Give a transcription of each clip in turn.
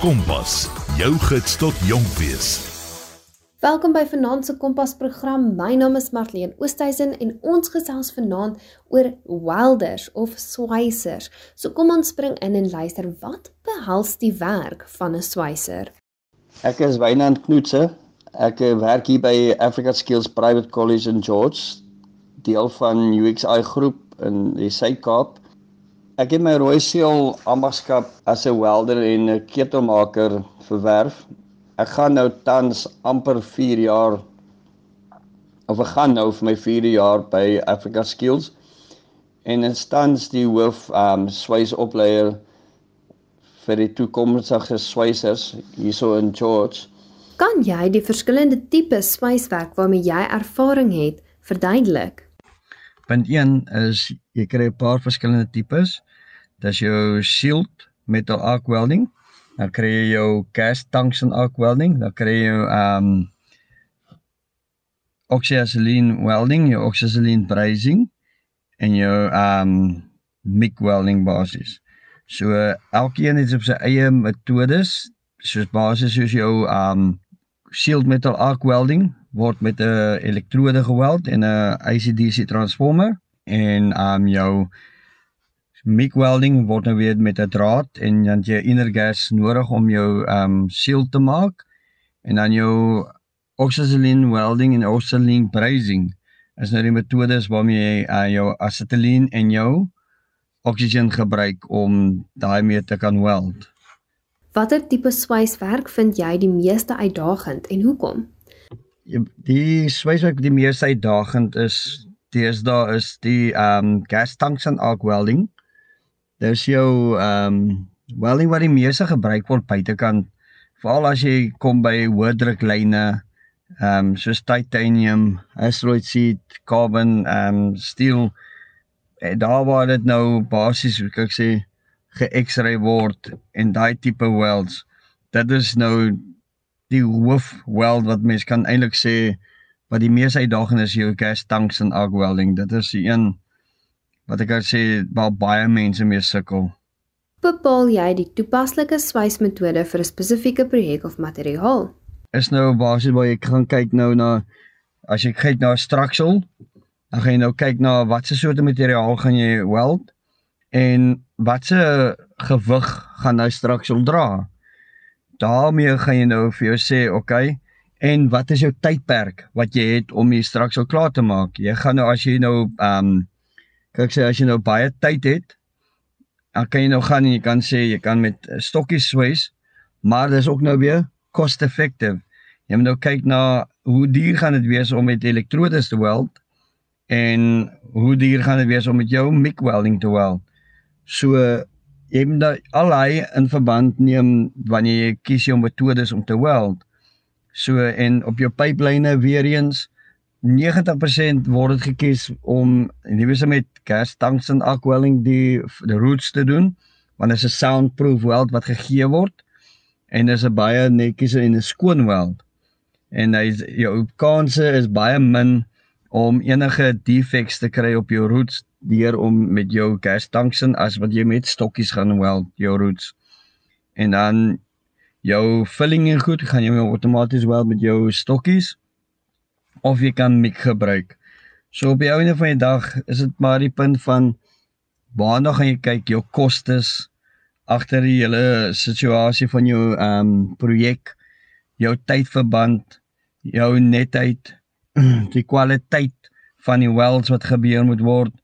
Kompas, jou gids tot jonk wees. Welkom by Vanaand se Kompas program. My naam is Marlene Oosthuizen en ons gesels vanaand oor welders of swysers. So kom ons spring in en luister wat behels die werk van 'n swyser. Ek is Wynand Knoetse. Ek werk hier by Africa Skills Private College in George, deel van UXI groep in die Suid-Kaap. Ek het my rooi seël ambagskap as 'n welder en 'n ketelmaker verwerf. Ek gaan nou tans amper 4 jaar of ek gaan nou vir my 4de jaar by Africa Skills en instans die hoof um swysopleier vir die toekomstige swysers hierso in George. Kan jy die verskillende tipe swyswerk waarmee jy ervaring het verduidelik? Punt 1 is jy kry 'n paar verskillende tipes. Dis jou shield metal arc welding. Dan kry jy jou gas tungsten arc welding, dan kry jy jou um oxyacetylene welding, jou oxyacetylene brazing en jou um MIG welding basis. So elkeen het op sy eie metodes, soos basies soos jou um shield metal arc welding word met 'n elektrode geweld en 'n ICDC transformer en um jou MIG welding word nou weer met 'n draad en dan jy inner gas nodig om jou um shield te maak en dan jou oxyacetylene welding en oxyacetylene brazing is nou die metodes waarmee jy uh, jou acetylene en jou oxygen gebruik om daai mee te kan weld. Watter tipe swyswerk vind jy die meeste uitdagend en hoekom? Die swyswerk die mees uitdagend is deesdae is die um gas tungsten arc welding. Dis jou um welding wat die meeste gebruik word buitekant veral as jy kom by hoë druklyne um soos titanium, asteroid sheet, carbon, um steel. En daar waar dit nou basies hoe ek sê ge-X-ray word en daai tipe welds. Dit is nou die hoof weld wat mens kan eintlik sê wat die mees uitdagend is jou gas tanks en arc welding. Dit is die een wat ek kan sê waar baie mense mee sukkel. Bepaal jy die toepaslike swysmetode vir 'n spesifieke projek of materiaal? Is nou basies waar jy gaan kyk nou na as jy kyk na 'n structural, dan gaan jy nou kyk na watse soorte materiaal gaan jy weld en watse gewig gaan nou structural dra daarmee gaan jy nou vir jou sê, oké, okay, en wat is jou tydperk wat jy het om hier straks al klaar te maak? Jy gaan nou as jy nou ehm um, kyk sê as jy nou baie tyd het, dan kan jy nou gaan en jy kan sê jy kan met stokkies swys, maar dis ook nou weer cost effective. Jy moet nou kyk na hoe duur gaan dit wees om met elektrodes te weld en hoe duur gaan dit wees om met jou MIG welding te weld. So jy moet daai al hy in verband neem wanneer jy kies jou metodes om te weld. So en op jou pyplyne weer eens 90% word dit gekies om nie wese met gas tungsten arc welding die die roots te doen want dit is 'n soundproof weld wat gegee word en dis 'n baie netjies en 'n skoon weld. En hy jou kanse is baie min om enige defects te kry op jou roots deur om met jou gas tungsten as wat jy met stokkies gaan weld jou roots. En dan jou filling en goed gaan jy outomaties weld met jou stokkies of jy kan mik gebruik. So op die einde van die dag is dit maar die punt van waarna gaan jy kyk jou kostes agter die hele situasie van jou ehm um, projek, jou tydverband, jou netheid, die kwaliteit van die welds wat gebeur moet word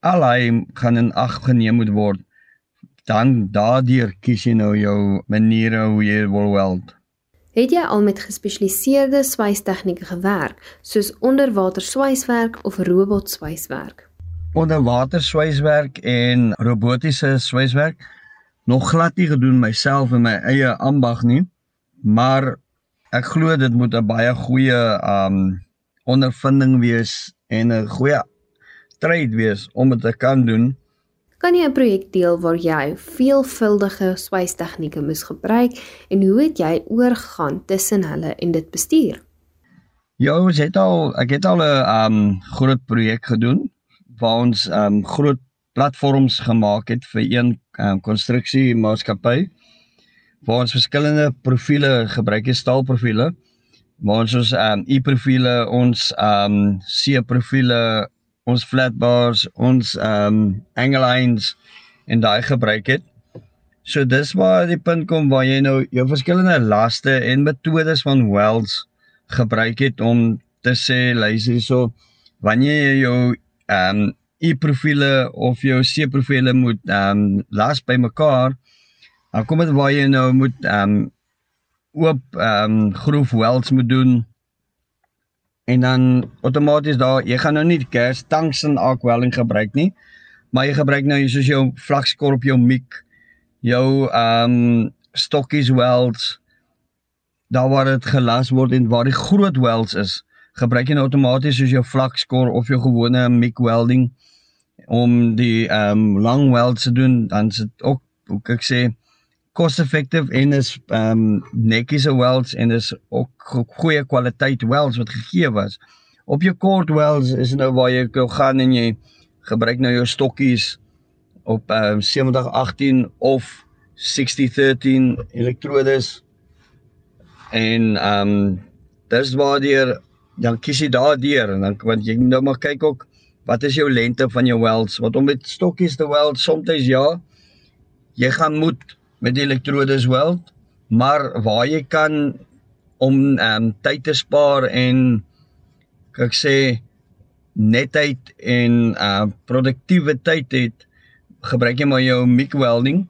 al hy gaan in ag geneem moet word. Dan daardeur kies jy nou jou maniere hoe jy wil weld. Het jy al met gespesialiseerde swystegnieke gewerk soos onderwater swyswerk of robot swyswerk onderwater swyswerk en robotiese swyswerk nog glad nie gedoen myself in my eie ambag nie maar ek glo dit moet 'n baie goeie um ondervinding wees en 'n goeie stryd wees om dit te kan doen. Kan jy 'n projek deel waar jy veelvuldige swystegnieke moes gebruik en hoe het jy oorgegaan tussen hulle en dit bestuur? Ja, ons het al ek het al 'n um groot projek gedoen waar ons um groot platforms gemaak het vir een um, konstruksie maatskappy waar ons verskillende profile gebruik, is staalprofiele. Maar ons ons ehm um, U-profiele, ons ehm um, C-profiele, ons flat bars, ons ehm um, angle lines en daai gebruik het. So dis waar die punt kom waar jy nou jou verskillende laste en metodes van welds gebruik het om te sê luister hierso wanneer jy jou ehm um, e-profiele of jou C-profiele moet ehm um, las by mekaar dan kom dit waar jy nou moet ehm um, oop ehm um, groef welds moet doen en dan outomaties daar jy gaan nou nie gas tanks en arc welding gebruik nie maar jy gebruik nou soos jou vlakskorp jou mic jou ehm um, stokkies welds daar waar dit gelas word en waar die groot welds is gebruik jy nou outomaties soos jou vlakskor of jou gewone mic welding om die ehm um, long welds te doen dan is dit ook hoe ek sê cost effective en is ehm um, netjies welds en is ook goeie kwaliteit welds wat gegee was. Op jou kort welds is nou waar jy kan gaan en jy gebruik nou jou stokkies op ehm um, 7018 of 6013 elektrodes en ehm um, dis waar jy dan kies jy daardeur en dan want jy nou maar kyk ook wat is jou lengte van jou welds wat om met stokkies te weld soms ja jy gaan moet met die elektrodes weld maar waar jy kan om ehm um, tyd te spaar en ek sê netheid en uh produktiewe tyd het gebruik jy maar jou MIG welding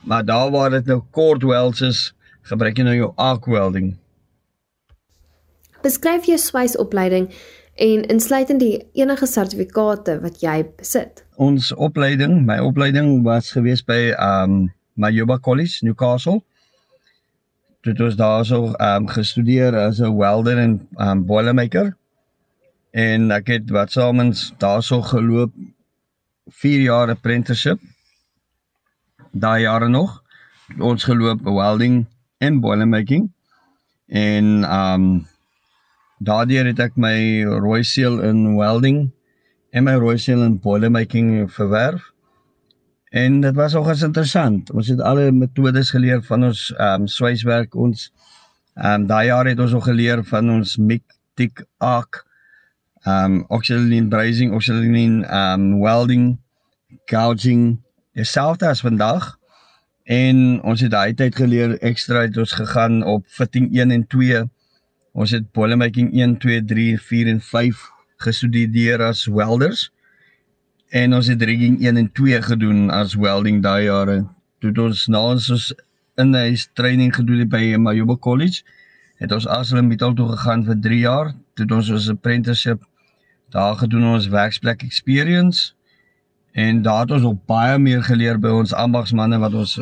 maar daar waar dit nou kort welds is gebruik jy nou jou arc welding Beskryf jou swysopleiding en insluitend die enige sertifikate wat jy besit. Ons opleiding, my opleiding was gewees by um Mayoba College, Newcastle. Dit was daar so um gestudeer as 'n welder en um boilermaker. En ek het wat soms daarso geloop 4 jaar apprenticeship. Daai jare nog ons geloop welding en boilermaking en um Daardeur het ek my rooi seël in welding en my rooi seël in boiler making verwerf. En dit was nogals interessant. Ons het alle metodes geleer van ons ehm um, swyswerk ons ehm um, daai jaar het ons ook geleer van ons MIG, TIG, ARC, ehm um, oxyline brazing, oxyline ehm um, welding, gouging, dieselfde as vandag. En ons het daai tyd geleer ekstra het ons gegaan op fitting 1 en 2 Ons het boilermaking 1, 2, 3, 4 en 5 gestudeer as welders. En ons het rigging 1 en 2 gedoen as welding daai jare. Toe ons na ons in 'n training gedoen by Mayoba College, het ons asel metal toe gegaan vir 3 jaar. Toe ons ons apprenticeship daar gedoen ons werksplek experience en daar het ons op baie meer geleer by ons ambagsmanne wat ons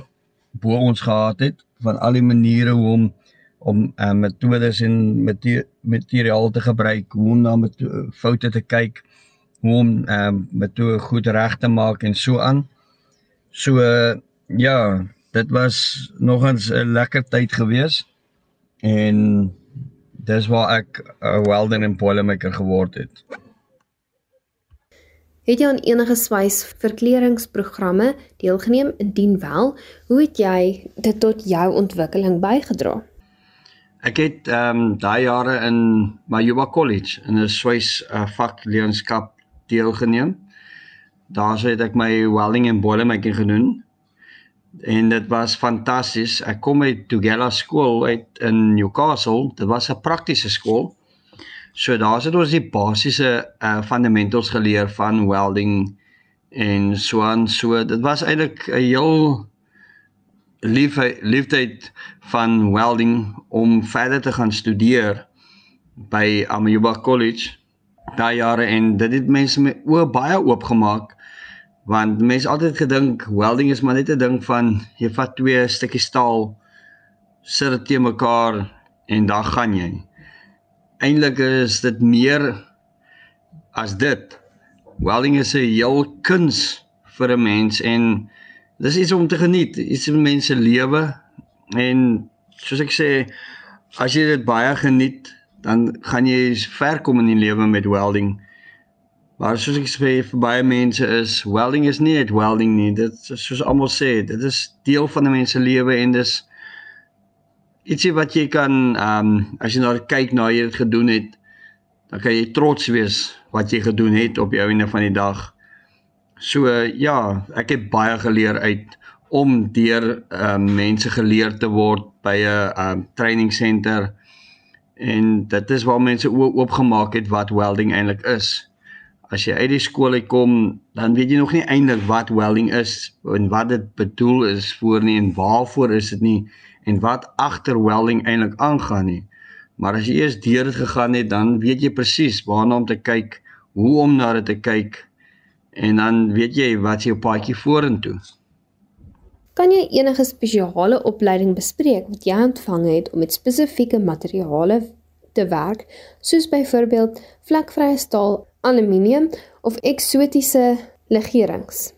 bo ons gehad het van al die maniere hoe om om uh, metodes en materiaal te gebruik, hoe om na foute te kyk, hoe om uh, metode goed reg te maak en so aan. So uh, ja, dit was nogans 'n lekker tyd gewees en dis waar ek 'n welder en boilermaker geword het. Het jy aan enige swys verkleringsprogramme deelgeneem indien wel, hoe het jy dit tot jou ontwikkeling bygedra? Ek het ehm um, daai jare in Mayoba College in 'n swys uh, vakleerskap deelgeneem. Daar het ek my welding en boilermaking gedoen. En dit was fantasties. Ek kom uit Tugela skool uit in Newcastle. Dit was 'n praktiese skool. So daar het ons die basiese uh, fundamentals geleer van welding en so aan. So dit was eintlik 'n heel liefheid liefheid van welding om verder te gaan studeer by Amoeba College daai jare en dit het mense my oë baie oopgemaak want mense altyd gedink welding is maar net 'n ding van jy vat twee stukkies staal sit dit te mekaar en dan gaan jy. Eintlik is dit meer as dit. Welding is 'n heel kuns vir 'n mens en dis iets om te geniet, iets in mense lewe. En soos ek sê, as jy dit baie geniet, dan gaan jy ver kom in die lewe met welding. Maar soos ek sê vir baie mense is welding is nie net welding nie. Dit is soos almal sê, dit is deel van 'n mens se lewe en dis ietsie wat jy kan ehm um, as jy nou kyk na jy dit gedoen het, dan kan jy trots wees wat jy gedoen het op jou einde van die dag. So ja, ek het baie geleer uit om deur ehm um, mense geleer te word by 'n ehm um, training center en dit is waar mense oop oopgemaak het wat welding eintlik is. As jy uit die skool uitkom, dan weet jy nog nie eintlik wat welding is en wat dit bedoel is vir nie en waarvoor is dit nie en wat agter welding eintlik aangaan nie. Maar as jy eers deur dit gegaan het, dan weet jy presies waarna om te kyk, hoe om na dit te kyk en dan weet jy wat jou paadjie vorentoe. Kan jy enige spesiale opleiding bespreek wat jy ontvang het om met spesifieke materiale te werk, soos byvoorbeeld vlekvrye staal, aluminium of eksotiese legerings?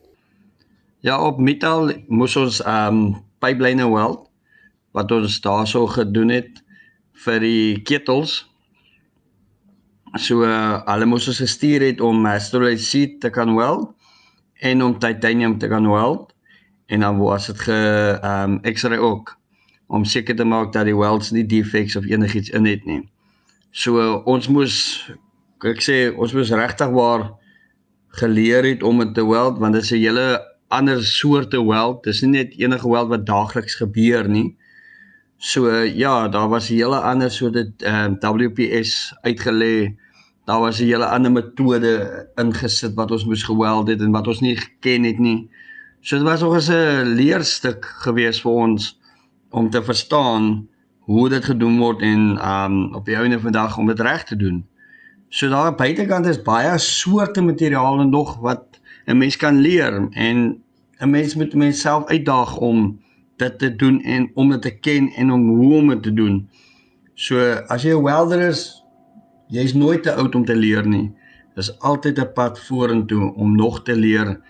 Ja, op metal moes ons ehm um, pyplyne weld wat ons daarso gedoen het vir die ketels. So uh, hulle moes ons gestuur het om sterilise te kan weld en om titanium te kan weld en dan was dit ge ehm um, X-ray ook om seker te maak dat die welds nie defects of enigiets in het nie. So uh, ons moes ek sê ons moes regtig waar geleer het om dit te weld want dit is 'n hele ander soorte weld. Dis nie net enige weld wat daagliks gebeur nie. So uh, ja, daar was 'n hele ander soort dit ehm um, WPS uitgelê. Daar was 'n hele ander metode ingesit wat ons moes geweld het en wat ons nie geken het nie. So dit was nog 'n leerstuk gewees vir ons om te verstaan hoe dit gedoen word en um op die einde van die dag om dit reg te doen. So daar buitekant is baie soorte materiale nog wat 'n mens kan leer en 'n mens moet homself uitdaag om dit te doen en om dit te ken en om hoe om dit te doen. So as jy 'n welder is, jy's nooit te oud om te leer nie. Dis altyd 'n pad vorentoe om nog te leer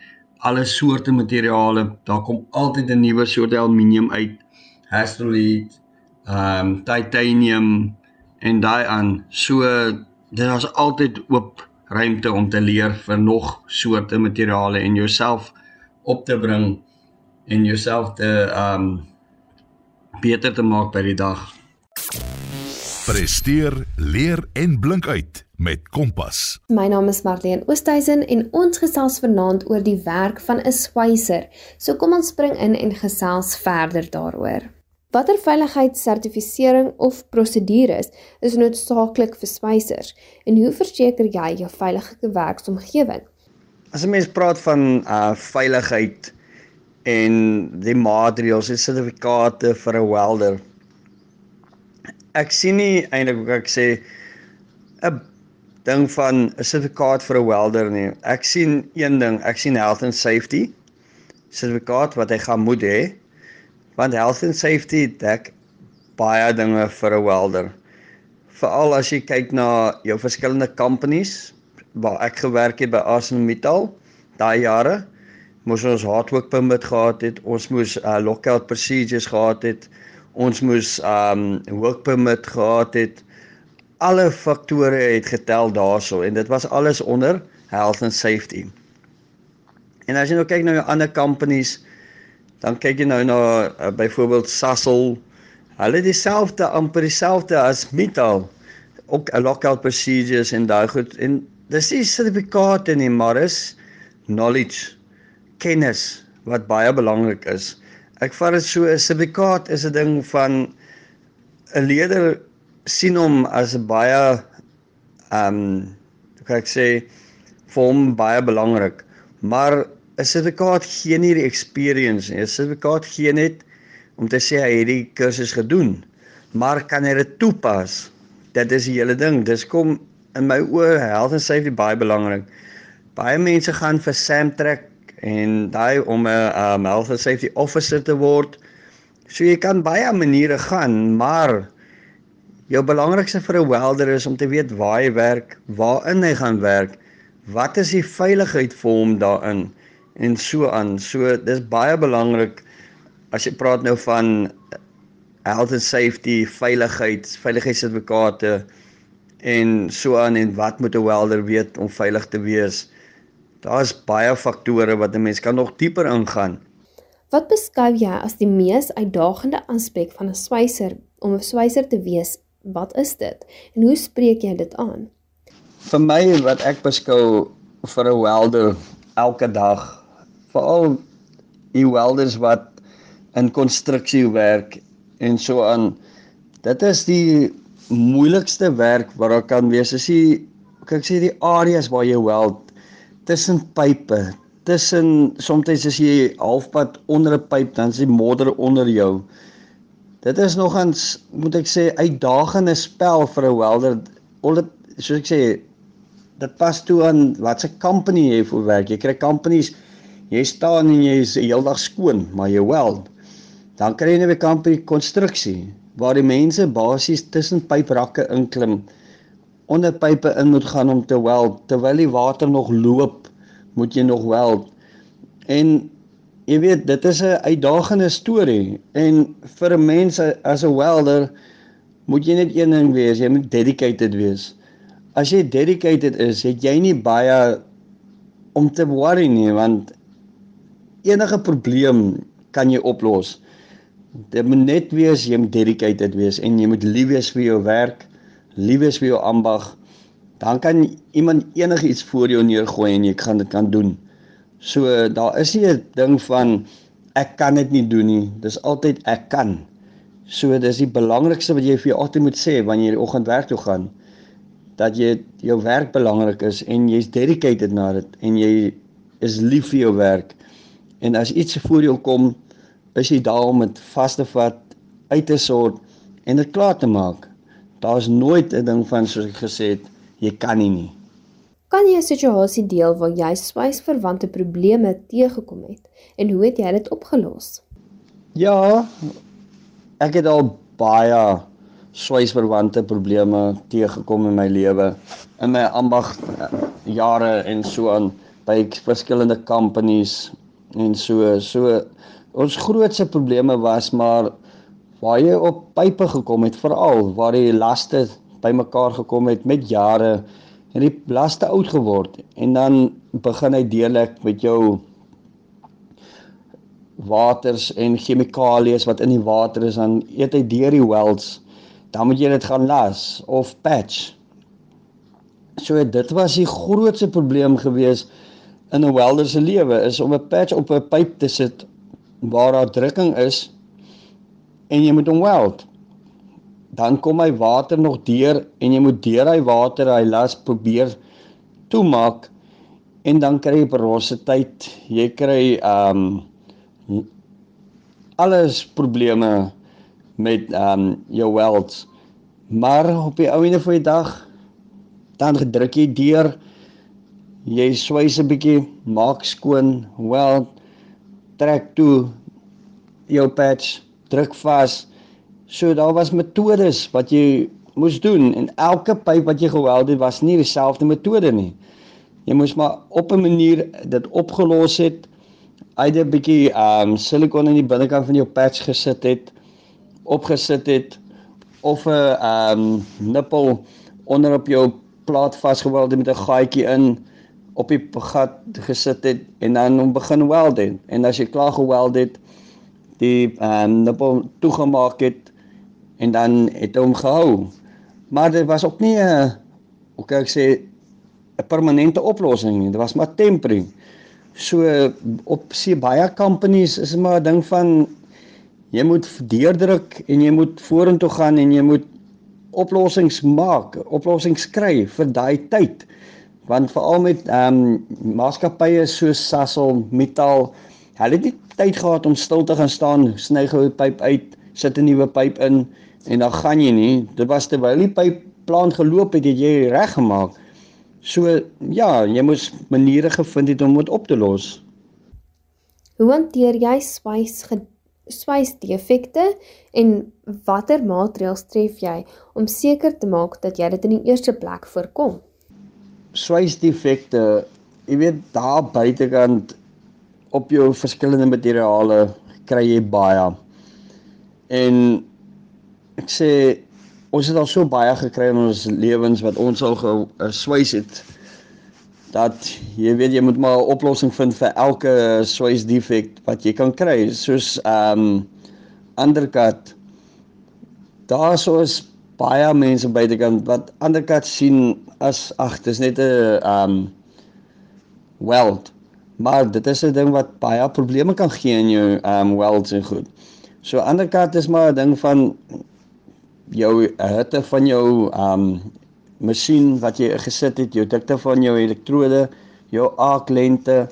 alle soorte materiale. Daar kom altyd 'n nuwe soort aluminium uit. Hastellite, ehm um, titanium en daai aan. So dit is altyd oop ruimte om te leer vir nog soorte materiale en jouself op te bring en jouself te ehm um, beter te maak by die dag. Presteer, leer en blink uit met Kompas. My naam is Marlene Oosthuizen en ons gesels vanaand oor die werk van 'n swyser. So kom ons spring in en gesels verder daaroor. Watter veiligheidssertifisering of prosedures is noodsaaklik vir swysers en hoe verseker jy jou veilige werksomgewing? As 'n mens praat van uh veiligheid en die maatreëls en sertifikate vir 'n welder. Ek sien nie eintlik hoe ek sê 'n ding van 'n sertifikaat vir 'n welder nie. Ek sien een ding, ek sien health and safety sertifikaat wat hy gaan moet hê. Want health and safety dek baie dinge vir 'n welder. Veral as jy kyk na jou verskillende companies waar ek gewerk het by ArcelorMittal daai jare moes ons hardwork permit gehad het, ons moes uh, lockout procedures gehad het, ons moes um work permit gehad het alle faktore het getel daarso en dit was alles onder health and safety. En as jy nou kyk na jou ander companies, dan kyk jy nou na uh, byvoorbeeld Sasol, hulle dieselfde amper dieselfde as Mittal, ook 'n lockout procedures en daai goed en dis nie sertifikate nie, maar is knowledge, kennis wat baie belangrik is. Ek vat dit so 'n sertifikaat is 'n ding van 'n leier sien hom as 'n baie ehm um, hoe kan ek sê vir hom baie belangrik. Maar 'n sertifikaat gee nie die experience nie. 'n Sertifikaat gee net om te sê hy het die kursus gedoen. Maar kan hy dit toepas? Dit is die hele ding. Dis kom in my oë health and safety baie belangrik. Baie mense gaan vir Samtrek en daai om 'n um, health and safety officer te word. So jy kan baie maniere gaan, maar Jou belangrikste vir 'n welder is om te weet waar hy werk, waarin hy gaan werk, wat is die veiligheid vir hom daarin en so aan. So dis baie belangrik as jy praat nou van health and safety, veiligheid, veiligheidssertifikate en so aan en wat moet 'n welder weet om veilig te wees? Daar's baie faktore wat 'n mens kan nog dieper ingaan. Wat beskou jy as die mees uitdagende aspek van 'n swyser om 'n swyser te wees? Wat is dit en hoe spreek jy dit aan? Vir my wat ek beskou vir 'n welder elke dag, veral die welders wat in konstruksie werk en so aan. Dit is die moeilikste werk wat daar kan wees. As jy kyk sê die areas waar jy weld tussen pype, tussen soms as jy halfpad onder 'n pyp dan is die modder onder jou. Dit is nogans moet ek sê uitdagende spel vir 'n welder. Al dit soos ek sê dit pas toe aan watse company jy vir werk. Jy kry companies jy staan en jy is heeldag skoon, maar jy weld. Dan kry jy 'n company konstruksie waar die mense basies tussen pyprakke inklim onder pype in moet gaan om te weld terwyl die water nog loop moet jy nog weld en jy weet dit is 'n uitdagende storie en vir 'n mens as 'n welder moet jy net een ding wees jy moet dedicated wees. As jy dedicated is het jy nie baie om te worry nie want enige probleem kan jy oplos. Dit moet net wees jy moet dedicated wees en jy moet lief wees vir jou werk, lief wees vir jou ambag. Dan kan iemand enigiets voor jou neergooi en jy kan dit kan doen. So daar is nie 'n ding van ek kan dit nie doen nie. Dis altyd ek kan. So dis die belangrikste wat jy vir jou altyd moet sê wanneer jy die oggend werk toe gaan dat jy jou werk belangrik is en jy's dedicated na dit en jy is lief vir jou werk. En as iets voor jou kom, is jy daar om dit vas te vat, uit te sort en dit klaar te maak. Daar's nooit 'n ding van soos ek gesê het, jy kan nie nie. Kan jy 'n situasie deel waar jy spysverwante probleme teëgekom het en hoe het jy dit opgelos? Ja, ek het al baie swysverwante probleme teëgekom in my lewe in my ambag jare en so aan by verskillende companies en so so ons grootste probleme was maar waar jy op pype gekom het veral waar die laste bymekaar gekom het met jare en die laste oud geword. En dan begin hy deelik met jou waters en chemikalieë wat in die water is dan eet hy deur die welds dan moet jy dit gaan las of patch. So dit was die grootste probleem gewees in 'n welder se lewe is om 'n patch op 'n pyp te sit waar daar drukking is en jy moet hom weld. Dan kom hy water nog deur en jy moet deur hy water hy las probeer toemaak en dan kry jy porositeit. Jy kry ehm um, alles probleme met ehm um, jou welds. Maar op die ou ene van die dag dan gedruk jy deur jy swys 'n bietjie, maak skoon, weld trek toe jou patch, druk vas. So daar was metodes wat jy moes doen en elke pyp wat jy geweld het was nie dieselfde metode nie. Jy moes maar op 'n manier dit opgelos het. Uit 'n bietjie um silikon in die binnekant van jou patch gesit het, opgesit het of 'n um nippel onder op jou plaat vasgeweld met 'n gaatjie in op die gat gesit het en dan hom begin weld het. En as jy klaar geweld het, die ehm um, nippel toegemaak het en dan het hom gehou. Maar dit was ook nie 'n hoe kan ek sê 'n permanente oplossing nie. Dit was maar temporary. So op se baie companies is maar 'n ding van jy moet deurdruk en jy moet vorentoe gaan en jy moet oplossings maak, oplossings kry vir daai tyd want veral met ehm um, maatskappye soos Sasol, Metal, hulle het nie tyd gehad om stil te gaan staan, sny gou 'n pyp uit, sit 'n nuwe pyp in en dan gaan jy nie. Dit was terwyl die pyp plan geloop het, het jy reggemaak. So ja, jy moes maniere gevind het om dit op te los. Hoe hanteer jy swys swys defekte en watter maatreëls tref jy om seker te maak dat jy dit in die eerste plek voorkom? swysdefekte, jy weet daar buitekant op jou verskillende materiale kry jy baie. En ek sê ons het al so baie gekry in ons lewens wat ons al geswys het dat jy weet jy moet maar 'n oplossing vind vir elke swys defek wat jy kan kry. Soos ehm um, undercut. Daar sou is baie mense buitekant wat undercut sien as ag dis net 'n ehm um, weld maar dit is 'n ding wat baie probleme kan gee in jou ehm um, welds en goed so undercut is maar 'n ding van jou hitte van jou um masjien wat jy gesit het, jou dikte van jou elektrode, jou aaklengte,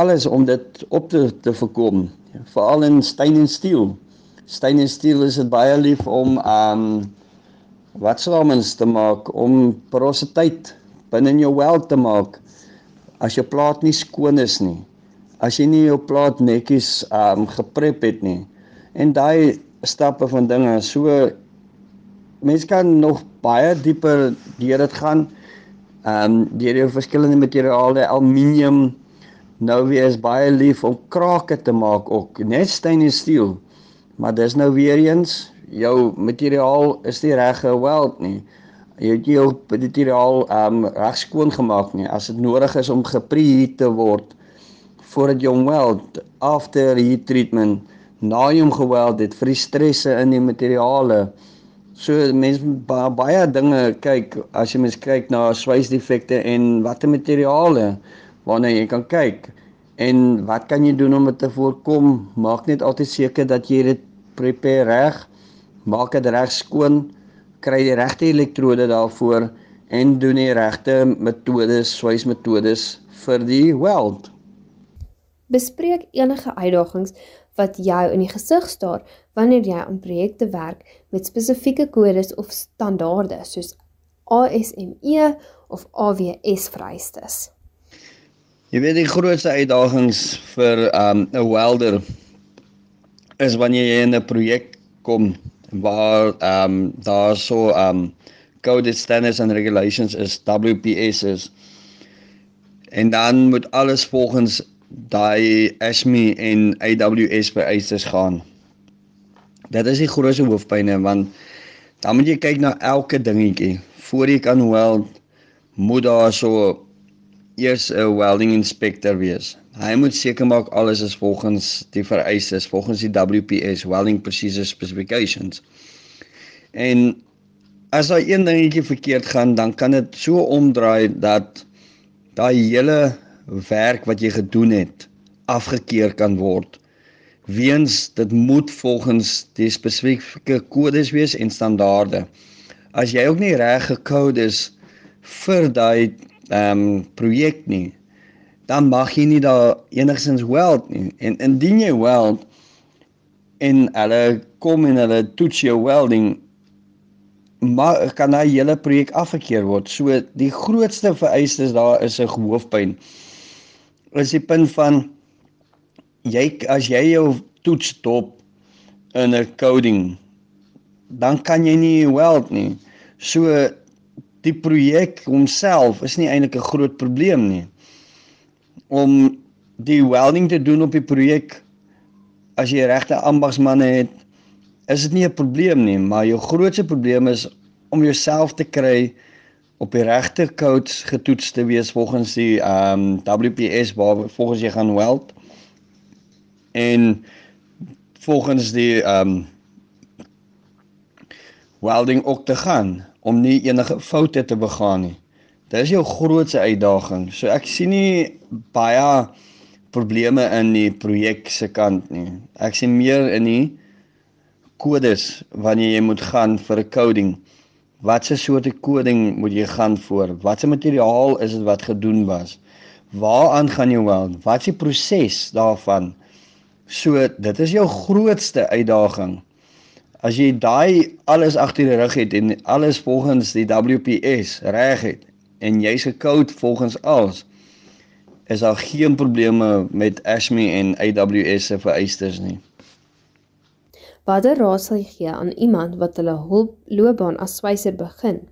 alles om dit op te te voorkom. Veral in steen en stiel. Steen en stiel is dit baie lief om um wat slamens te maak om porositeit binne in jou weld te maak as jou plaat nie skoon is nie. As jy nie jou plaat netjies um geprep het nie. En daai stappe van dinge so mense kan nog baie dieper deur dit gaan. Um, deur die verskillende materiale, aluminium nou weer is baie lief om krake te maak ook, net steen en stiel. Maar dis nou weer eens jou materiaal is nie reg geweld nie. Jy het jou ehm um, reg skoon gemaak nie. As dit nodig is om gepreheat te word voordat jy hom weld after heat treatment, na jy hom geweld het vir die stresse in die materiale So mense baie, baie dinge kyk as jy mens kyk na swysdefekte en watter materiale waarna jy kan kyk en wat kan jy doen om dit te voorkom? Maak net altyd seker dat jy dit prepare reg. Maak dit reg skoon. Kry die regte elektrode daarvoor en doen die regte metodes, swysmetodes vir die weld. Bespreek enige uitdagings wat jou in die gesig staar wanneer jy aan projekte werk met spesifieke kodes of standaarde soos ASME of AWS vereistes. Jy weet die grootste uitdagings vir 'n um, welder is wanneer jy in 'n projek kom waar ehm um, daar so ehm um, code standards and regulations is WPS is en dan moet alles volgens daai ASME en AWS vereistes gaan. Dit is die grootste hoofpynne want dan moet jy kyk na elke dingetjie voor jy kan weld moet daar so eers 'n welding inspector wees. Hy moet seker maak alles is volgens die vereistes, volgens die WPS welding procedure specifications. En as daar een dingetjie verkeerd gaan, dan kan dit so omdraai dat daai hele werk wat jy gedoen het afgekeur kan word. Weens dit moet volgens die spesifieke kodes wees en standaarde. As jy ook nie reg gekode is vir daai ehm um, projek nie, dan mag jy nie daar enigsins weld nie. En indien jy weld en hulle kom en hulle toets jou welding maar kan daai hele projek afgekeur word. So die grootste vereistes daar is 'n hoofpyn is die punt van jy as jy jou toets dop in 'n coding dan kan jy nie weld nie. So die projek homself is nie eintlik 'n groot probleem nie. Om die welding te doen op die projek as jy regte ambagsmanne het, is dit nie 'n probleem nie, maar jou grootste probleem is om jouself te kry op die regte codes getoets te wees volgens die ehm um, WPS waar volgens jy gaan weld en volgens die ehm um, welding ook te gaan om nie enige foute te begaan nie. Dit is jou grootste uitdaging. So ek sien nie baie probleme in die projek se kant nie. Ek sien meer in die kodes wanneer jy moet gaan vir 'n coding watse soorte koding moet jy gaan voor? Watse materiaal is dit wat gedoen was? Waaraan gaan jy wel? Wat is die proses daarvan? So dit is jou grootste uitdaging. As jy daai alles agter die rug het en alles volgens die WPS reg het en jy's gekode volgens alles is daar geen probleme met ASME en AWS se vereistes nie. Watter raad sal jy gee aan iemand wat hulle loopbaan as swyser begin?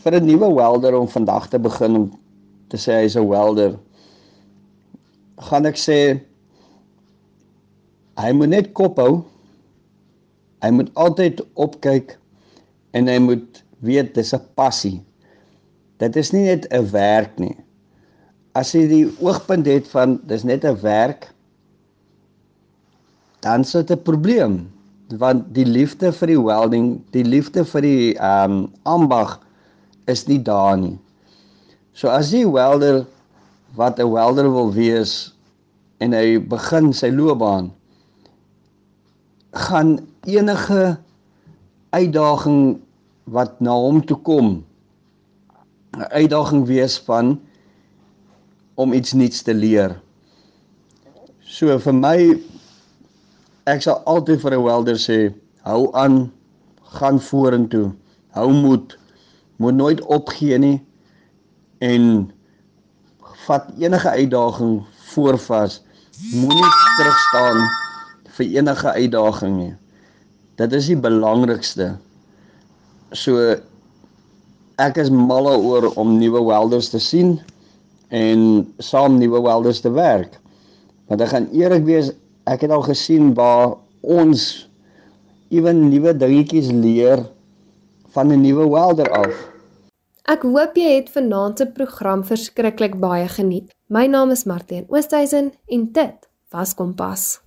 Vir 'n nuwe welder om vandag te begin om te sê hy's 'n welder, gaan ek sê hy moet net kop hou. Hy moet altyd opkyk en hy moet weet dis 'n passie. Dit is nie net 'n werk nie. As jy die oogpunt het van dis net 'n werk, dan sit 'n probleem want die liefde vir die welding, die liefde vir die ehm um, ambag is nie daar nie. So as jy welder wat 'n welder wil wees en hy begin sy loopbaan gaan enige uitdaging wat na hom toe kom 'n uitdaging wees van om iets nuuts te leer. So vir my ek sal altyd vir 'n welder sê hou aan gaan vorentoe. Hou moed. Moet nooit opgee nie en vat enige uitdaging voorvas. Moenie terug staan vir enige uitdaging nie. Dit is die belangrikste. So ek is mal oor om nuwe welders te sien en saam nuwe welders te werk. Want ek gaan eerlik wees, ek het al gesien waar ons ewen nuwe dingetjies leer van 'n nuwe welder af. Ek hoop jy het vanaand se program verskriklik baie geniet. My naam is Martien Oosthuizen en dit was Kompas.